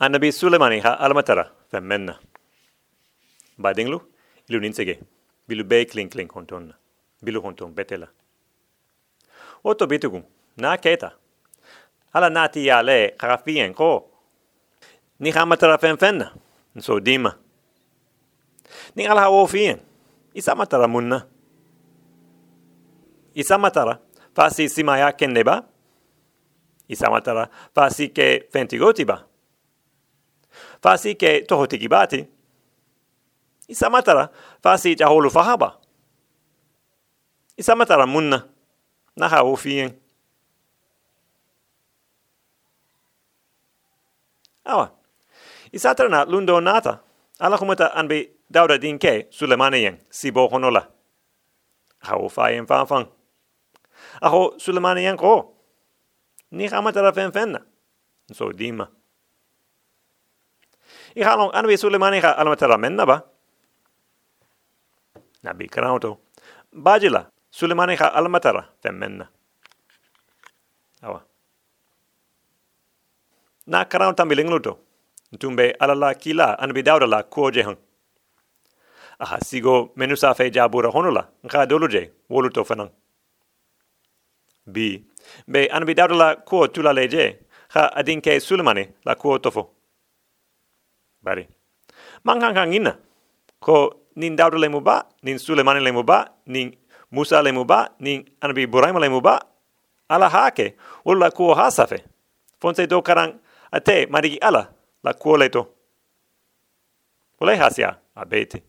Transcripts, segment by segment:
Annabi Sulemani ha almatara femmenna. Badinglu ilu ninsege bilu be kling kling honton bilu honton betela. Oto bitugun na keta. Ala nati ya le karafien ko. Ni hamatara femfenna so dima. Ni ala ha ofien. Isa matara munna. Isa matara fasi simaya kenneba. Isa matara fasi ke fentigoti ba. Fasi ke tohotiki bati. Isa matara fasi jaholu fahaba. Isa matara munna. Naha ofien. Awa. Isa na lundo nata. Ala kumata anbe dauda din ke Sulemani yang sibo honola. Hau fayen fanfang. Aho Sulemani yang ko. Ni hamatara fen fenna. So dima. I halong anbe Sulemani ha alamatara menna ba? Nabi krauto. Bajila Sulemani ha alamatara fen menna. Awa. Na krauto tambiling luto. Tumbe alala kila anbe dauda la kuoje hang aha sigo menusa fe jabura honula nga doluje woluto fanang b be an bi dawla ko tula leje ha adinke sulmane la ko tofo bari mangang hangina ko nin dawda le muba nin sulemane le muba nin musa le muba nin an bi buraima le muba ala hake wala ko hasafe fonse do karang ate marigi ala la ko leto Oleh hasia abete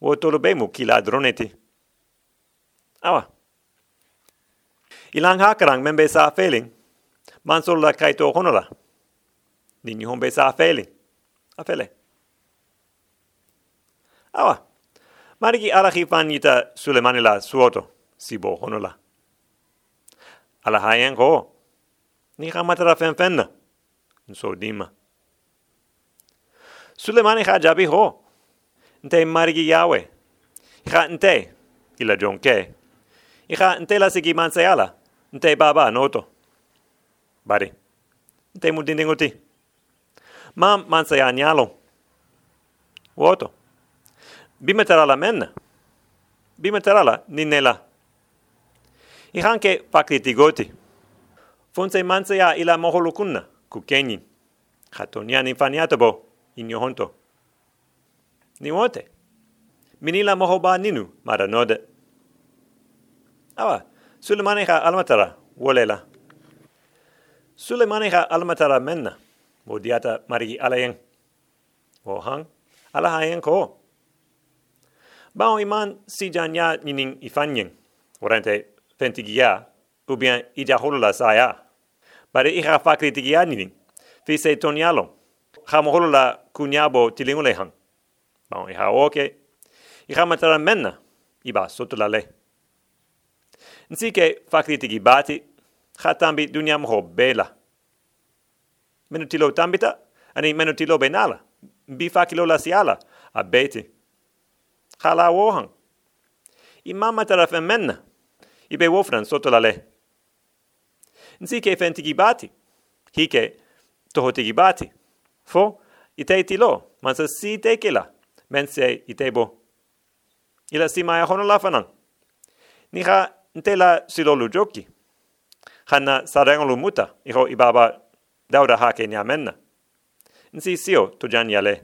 o tolo bemu ki ladroneti. Awa. Ilang hakarang membe sa feeling. Mansol la kaito honola. Nini hombe sa feeling. Afele. Awa. Mariki alahi fanita Sulemani la suoto. Sibo honola. Ala hayen ko. Ni hamatara fen fenna. Nso dima. Sulemani ha jabi ho nte marigi yawe. Iha nte, ila jonke. Iha nte la sigi manseala, nte baba noto. Bari, nte mudindinguti. Ma mansea nyalo. Woto. Bimeterala menna. Bimeterala ninela. Ihanke fakritigoti. Fonse mansea ila moholukunna, kukenyin. Hatonian infaniatobo, inyohonto ni wote. Minila mohoba ninu mara node. Awa, Sulemani ha almatara wolela. Sulemani ha almatara menna. Wo diata marigi alayeng. Wo hang, alahayeng ko. Bao iman si janya nining ifanyeng. Orante fentigia, ubien ija holula saya. Bare iha fakritigia nining. Fise tonialo. Hamo kunyabo tilingule hang. Bon, iha oke. Iha matara menna. Iba soto la le. Nsi ke fakritiki bati. Ha tambi dunia moho bela. Menu tilo tambita. Ani menu tilo benala. Bi fakilo la siala. A beti. Ha la wohang. Ima matara fe menna. Ibe wofran soto la le. Nsi ke fentiki bati. Hike tohotiki bati. Fo, ite tilo. Mansa si teke la mense itebo. Ila si maya hono lafanang. Niha ntela silo lujoki. Hanna sarang lu muta, iho ibaba dauda hake ni amenna. Nsi sio tujan yale.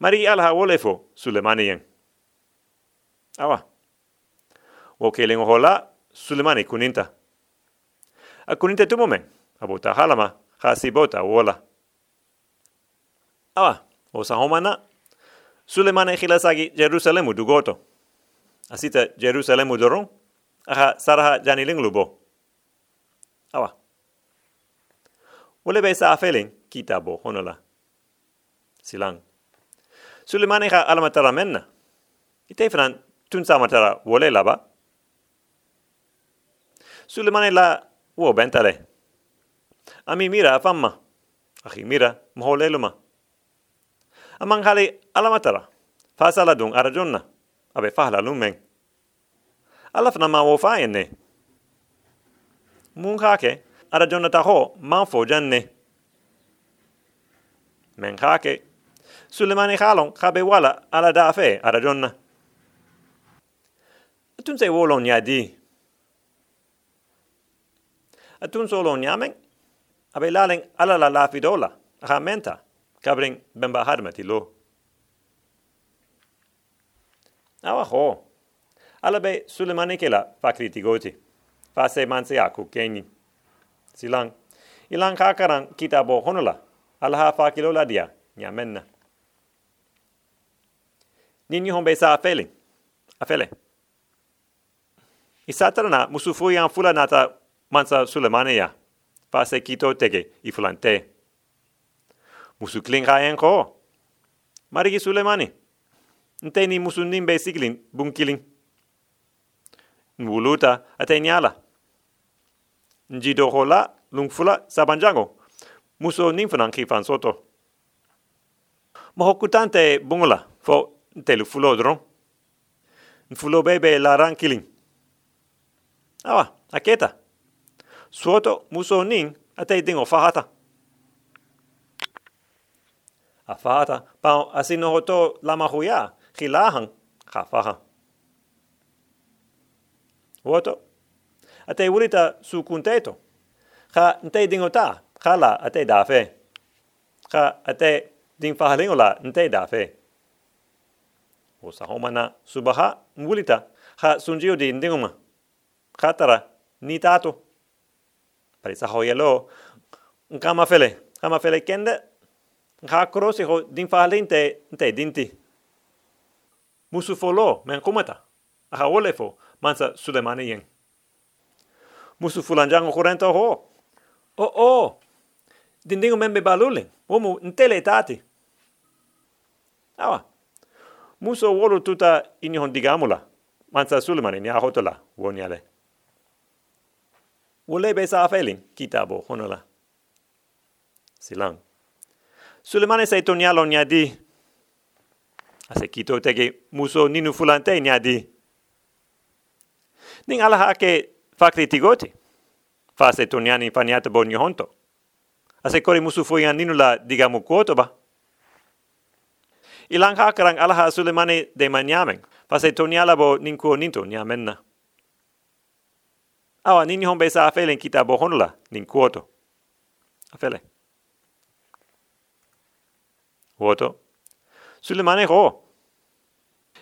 Mari alha wolefo Sulemani yang. Awa. Woke lengo hola Sulemani kuninta. A kuninta tumomen, abota halama, hasibota wola. Awa, osa homana, Sulemane khilasagi Jerusalemu dugoto. Asita Jerusalemu dorong, aha saraha janiling lubo. Awa. Wole be sa afeling kitabo honola. Silang. Sulemane kha alamatara menna. Ite fran tun samatara wole laba. Sulemane la wo bentale. Ami mira famma. Ahi mira moholeluma amang hali alamatara fasala dung arajunna abe fahla lumeng alaf na ma wo fa enne mun arajunna ta ho man fo janne men kake Sulemani halon kabe wala ala da fe ara jonna Atun se wolon ya di Atun solon yamen abe lalen ala la la fidola ha menta kabring bemba harmati lo. Awa ho ala be Sulemani kela fa kritigoti fa se manse aku kenyi silang ilang kakaran kita bo honula ala ha fa kilola dia nyamenna Nini hombe sa afele. Afele. Isatrana musu fuyan fula nata mansa sulemane ya. Fa se kito tege i fulante. Musu klinga enko. Marigi sulemane. Nte ni musu nimbe siklin bunkiling. Nwuluta ate. Njido hola lungfula sabanjango. Muso ninfunan kifan soto. Mohokutante bungula fo telu fulo dron. Fulo bebe la rankiling. Awa, aketa. soto muso nin ate dingo fahata. A pa pao asino hoto lama huya, khilahan khafaha woto Ate urita su kunteto. Ha nte dingo ta, hala ate dafe. Ha ate ding fahalingo la nte dafe o sa homana subaha ngulita ha sunjio di ndinguma khatara ni tato. Pari sa hoyelo nkama fele kama fele kende. Ha krosi ho din falinte nte dinti. Musu folo men kumata. Ha olefo mansa sulemane yen musu fulanjango kurento ho o oh, o oh. dindingo membe balule omu ntele tati. Awa. Muso wolu tuta ini hon digamula. Mansa sulemani ni ahotola woniale wole be sa felin kitabo honola. Silang. Sulemani sai tonialo nyadi. Ase kito tege muso ninu fulante nyadi. Ning ala hake fakri tigoti fa se toniani faniata bo honto. Ase kori musu fuyan ninu la digamu kuoto ba. Ilang hakarang alaha sulemane de manyameng pase toniala bo ninkuo ninto nyamenna awa nini hombe sa afele kita bo honla ninkuo to afele. Woto. Sulemane ho.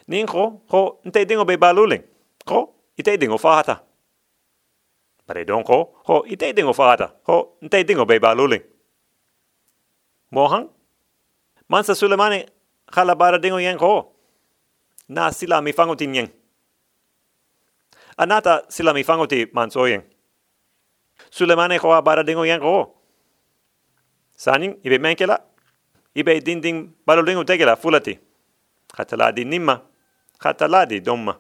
Ninko ho nte dingo be baluling ho ite dingo fahata pare don ho ho ite dingo fahata. Ho nte dingo be baluling mohang? Mansa sulemane khala bara dingo yang ko. Na sila mi fango tin yang. Anata sila mi fango ti man so yang. Sulemane ko bara dingo yang ko. Sanin ibe menkela ibe din din dingo tegela fulati khatala di nimma. Khatala di domma.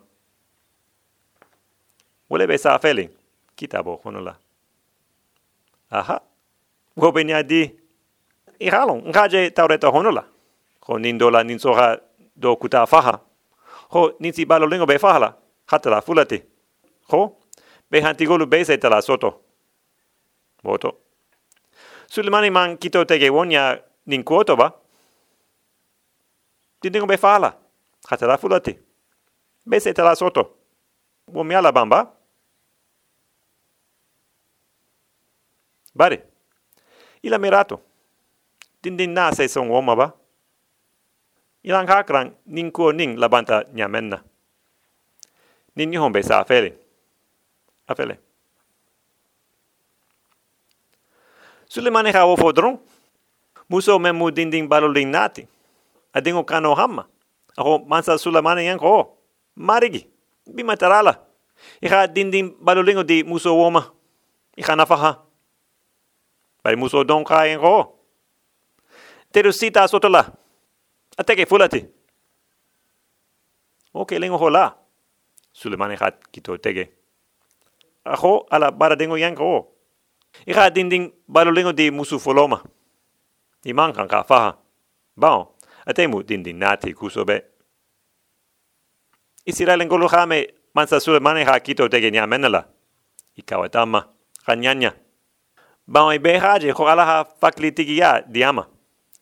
Wole be sa feli kitabo honola aha. Go benya di i halon ngaje tawreta honola ho nin dola nin soha do kuta faha ho nin si balo lingo be fahala hatala fulati ho be hantigolu be se tala soto. Voto sulimani man kito tege wonya nin kuoto ba. Dindingo be fahala hatala fulati be se tala soto. Wo mi ala bamba bari ila mirato. Dindin na se son woma ba? Ilang hakrang ning ko ning labanta nyamenna nin ni be sa afele. Afele. Sulemane ha ofo dron muso memu ding baloling nati. Adingo kano hamma. Ako mansa sulemane yang ko. Marigi. Bi matarala iha dindin balolingo di muso woma. Iha nafaha ka yang ko teru sita sotola. Ateke fulati. Ke lengo hola sulemane hat kito tege. Aho ala bara dengo yang ko. Ira dinding balo lengo di musu foloma. I mankan ka faha bao atemu dinding nati kusobe isira lengo lo hame mansa sulemane ha kito tege nya menela i kanyanya bao i ala ha diama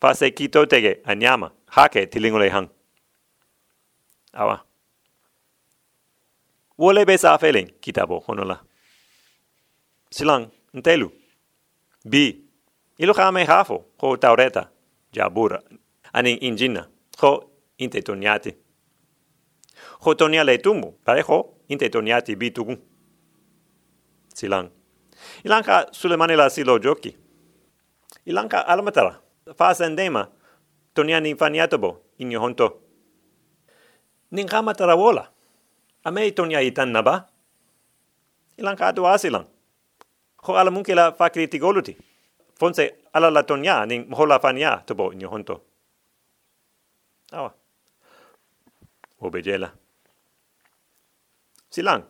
pase kito tege anyama hake tilingole hang. Awa. Wole be sa feeling kitabo honola. Silang ntelu. B. Ilo kame hafo ho taureta jabura. Aning injina ho inte toniati. Ho toniale tumu pareho inte toniati bitugun. Silang. Ilanka sulemanila silo joki. Ilanka alamatara. Fasendema toniani faniatobo inyo honto. Ning kamatara wola. Ame tonia itan naba. Ilang ka atu asilang. Ko ala munkila fakriti goluti. Fonse ala la tonia ning mohola fania tobo inyo honto. Awa. Obejela. Silang.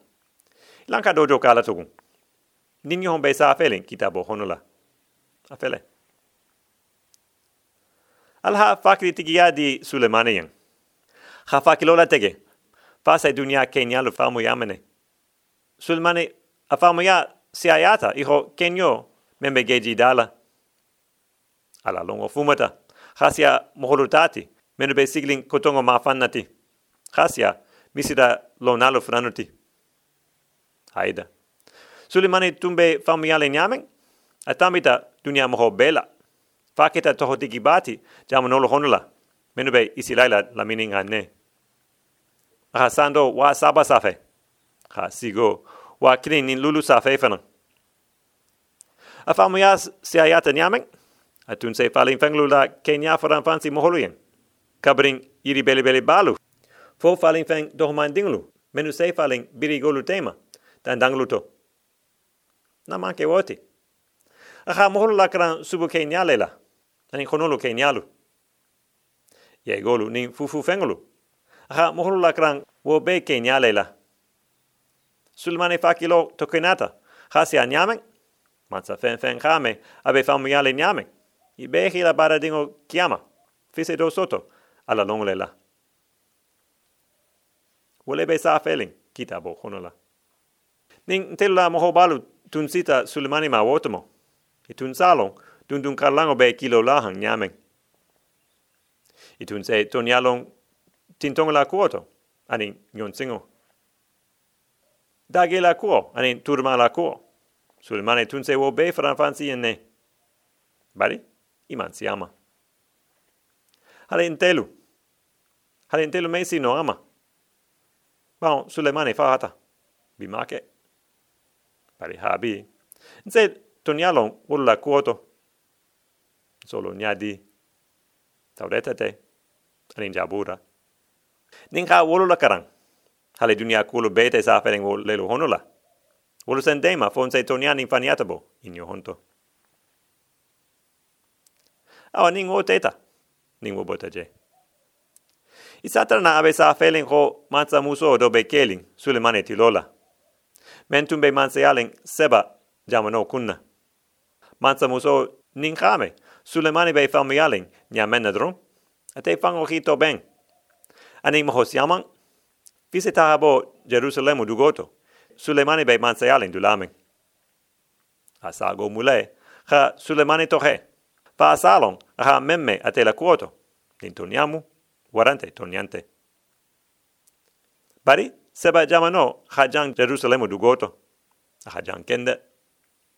Ilang ka dojo kala tugun. Ninyo hon sa afelin kitabo honula. Afele. Alha fakriti gia di Sulemaniyan. Ha fakilola tege. Fasa dunia Kenya lu famu yamene. Sulemani a famu ya si ayata iho Kenyo membe geji dala. Ala longo fumata. Hasia moholutati. Menu be kotongo mafannati. Hasia misida lo nalo franuti. Haida. Sulemani tumbe famu yale nyamen. Atamita dunia moho bela. Faketa toho bati jamu nolo honula. Menu be isilaila la mininga ne. Aha sando wa saba safe. Ha sigo wa kini nin lulu safe fana. Afamu ya si ayata nyamen. Atun se falin fenglu la kenya foran fansi moholuyen. Kabring iri beli beli balu. Fo falin feng dohman dinglu. Menu se falin biri golu tema. Dan danglu to. Na manke woti. Aha moholu la kran subu kenya lela. Ani konolu kenyalu. Ye golu nin fufu fengulu. Aha moholu la kran wo be kenya lela. Sulmane fakilo tokenata. Hasi a nyamen. Matsa fen fen kame. Abe famu yale nyamen. I be hila bara dingo kiama. Fise do soto. Ala longo lela. Wole be sa feeling. Kita bo honola. Ning tella moho balu tunsita Sulmane ma wotomo. I tun salong. Tun tun karlango be kilo lahang nyamen. I tun se ton yalong tintonga la kuoto. Ani nyon singo. Dage la kuo. Ani turma la kuo. Sulmane tun se wo be fran fansi enne. Bari? Iman si ama. Hale intelu. Hale intelu meisi no ama. Bao, Sulemane fahata. Bimake. Bari habi. Nse ton yalong wolo la kuoto. Solo nyadi. Taureta te. Ani jabura. Ninka wolo la karang. Hale dunia kulo bete sa fereng wo lelo honola. Wolo sen dema fon se tonian infaniatabo in yo honto. Awa ning wo teta. Ning wo bota je. Isatra na abe sa feeling ho mansa muso do keling sulemane tilola. Mentum be mansa yaling seba jamano kunna. Mansa muso ning kame sulemane be famiyaling nya menadron. Ate fango hito ben. Ani mohos yamang. Fise tahabo Jerusalemu dugoto. Sulemani be mansayalin dulamen. Asago mule. Ha Sulemani tohe. Pa asalon. Ha memme ate la kuoto. Nintoniamu. Warante toniante. Bari seba jamano ha jang Jerusalemu dugoto. Ha jang kende.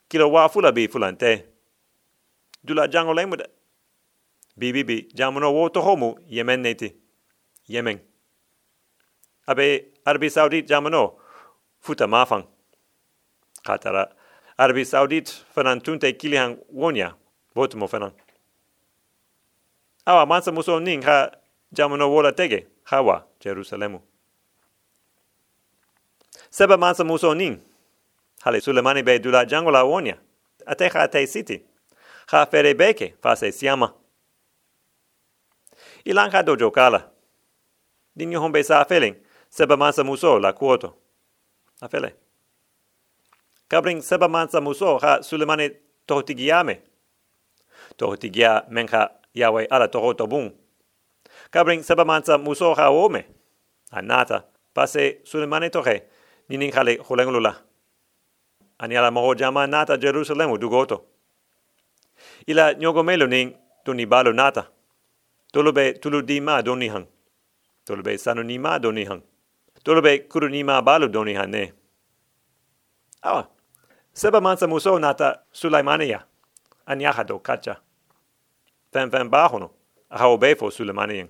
Kilo wa fula bi fulante. Dula jango lemude. Bibi bi jamano woto homu Yemen neti. Yemen. Abe Arabi Saudit jamano futa mafang. Katara Arabi Saudit fanan tunte kilihan wonya botumo fanan. Awa mansa muso ning ha jamano wola tege hawa Jerusalemu. Seba mansa muso ning hale Sulemani be dula jangola wonya. Ateha te siti. Ha fere beke fase siama. Ilanka dojo kala. Dinyo hombe sa feeling seba mansa muso la kuoto. Afele. Kabring seba mansa muso ha Sulemani tohotigiame. Tohotigia menka yawe ala tohoto bung. Kabring seba mansa muso ha ome. Anata. Pase Sulemani tohe. Ninin hale hulengulula. Ani ala moho jama nata Jerusalemu dugoto. Ila nyogomelo ning doni balu nata. Tolo be tulu di ma doni hang. Tolo be sanu ni ma doni hang. Tolo be kuru ni ma balu doni hang ne. Awa. Seba mansa muso nata Sulaimania. Anyaha do kacha. Fen fen bahono. Aha obefo Sulaimania.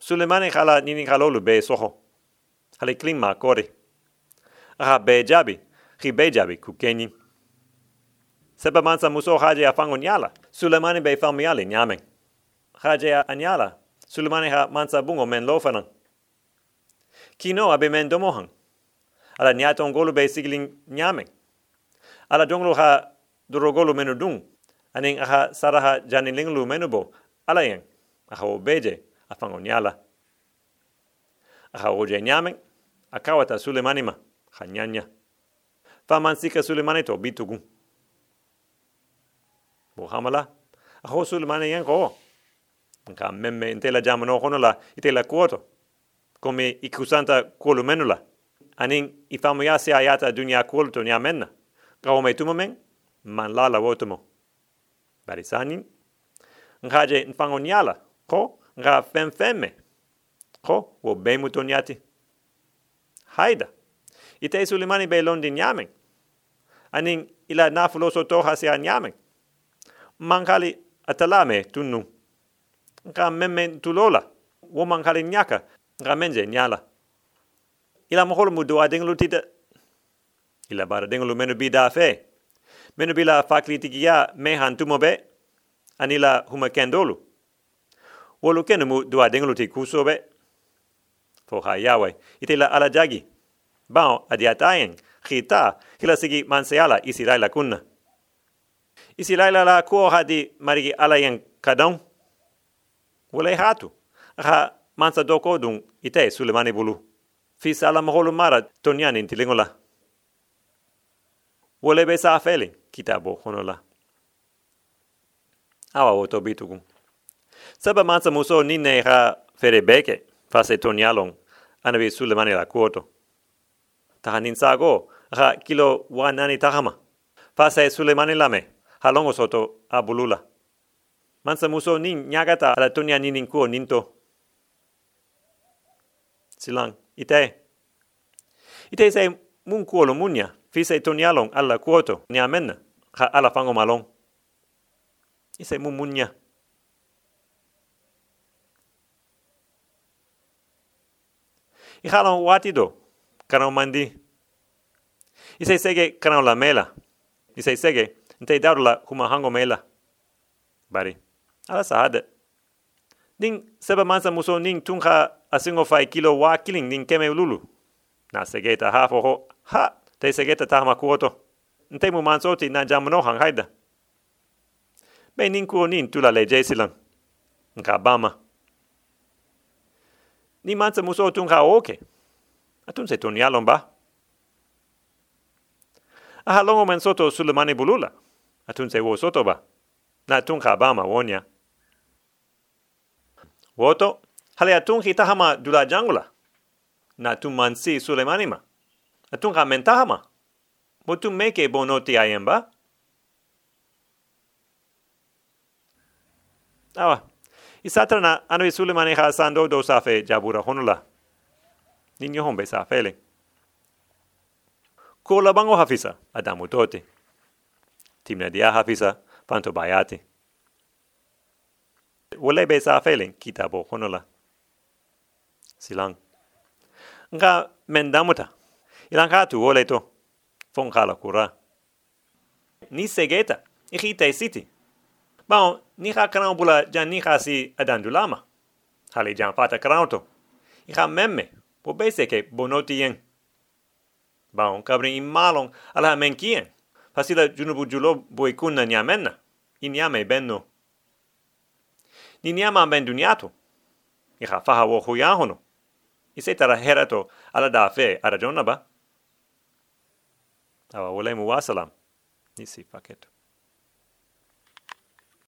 Sulaimania khala nini khalolu be soho. Hale klima kori. Aha be jabi. Hi jabi ku kenyi. Seba mansa muso haje afango nyala. Sulaimania be famiali nyameng. Haje anyala. Sulaimania ha mansa bungo men lofanan. Kino abe men domohang. Ala nyaton golu be sigling nyameng. Ala donglo ha durogolu menu dung. Aning aha saraha janilinglu menu bo. Ala yang. Aha obeje afango nyala. Aha oje nyameng. Akawata Suleimanima. Ha nyanya. Famansika Suleimanito bitugun. Bo hamala. Aho Suleimani yang ko. Nka memme intela jamano kono la itela kuoto. Come ikusanta kuolu menu la. Aning ifamu ayata dunia kuolu to nia menna. Kawo me tumo men. Man lala wotomo. Bari sanin. Nka je nfango nyala. Ko nka fem femme. Ko wo bemu to. Haida. Ite Suleimani be londi nyameng. Aning ila nafuloso toha se a nyameng. Mankali atalame tunnu. Nka memme tulola. Wo mankali nyaka. Nka menje nyala. Ila moholo mu doa denglu tita. Ila bara denglu menu bida fe. Menu bila fakli tikia mehan tumobe. Anila huma kendolu. Wolu kenu mu doa denglu ti kusobe. Fo ha yawe. Ite la ala jagi. Bao adiatayeng. Khita. Hila sigi manseala isi laila kunna. Isi laila la kuo hadi marigi ala yang kadang. Wole hatu. Ha mansa doko dung ite sulemani bulu. Fisa ala maholu mara tonyani intilingola. Wole be sa feeling kitabo honola. Awa woto bitugun. Saba mansa muso ninne ha fere beke fase tonyalong anabi sulemani la kuoto. Taha ninsago ha kilo wanani tahama. Fase sulemani lame halongo soto abulula. Mansa muso nin nyagata ala tonya ninin kuo ninto. Silang, ite. Ite se mun kuolo munya, fise tonyalong alla kuoto, nia menna, ha ala fango malong. Ise mun munya. I halon watido, kanao mandi. Ise sege kanao la mela. Ise sege, nte darula kuma hango mela. Bari, ala sahade. Ning seba mansa muso ning tunga asingo fai kilo wa kiling ning keme lulu. Na segeta hafo ho, ha, te segeta tahama kuoto. Nte mu manso ti na jamno hang haida. Be ning kuo nin tula le jesilang. Nka bama. Ni mansa muso tunga oke. Atun se tun yalon ba. Aha longo men soto sulemani bulula. Atun se wo soto ba. Na tunga bama wonya. Woto, hale atun ki tahama dula jangula. Na tu mansi Sulemanima. Atun ka mentahama. Mo tu meke bonoti ayemba. Awa. Isatra na anu Sulemani ha sando do safe jabura honula. Ninyo hombe sa fele. Kola bango hafisa. Adamu tote. Timna dia hafisa panto bayati wole be sa felen kitabo honola silang. Nga mendamuta ilang hatu wole to fon kala kura. Ni segeta i te siti. Bao, ni ha kanao bula jan ni ha si adandulama. Hali jan fata kanao to. I ha memme, po bese ke bonoti yen. Bao, kabri i malong ala men kien. Pasila junubu julo boi kunna nyame benno ni niama ben duniato. I ha faha wo huyahono. I se tara herato ala da fe ara jonna ba. Awa wolemu wasalam. Nisi paketo.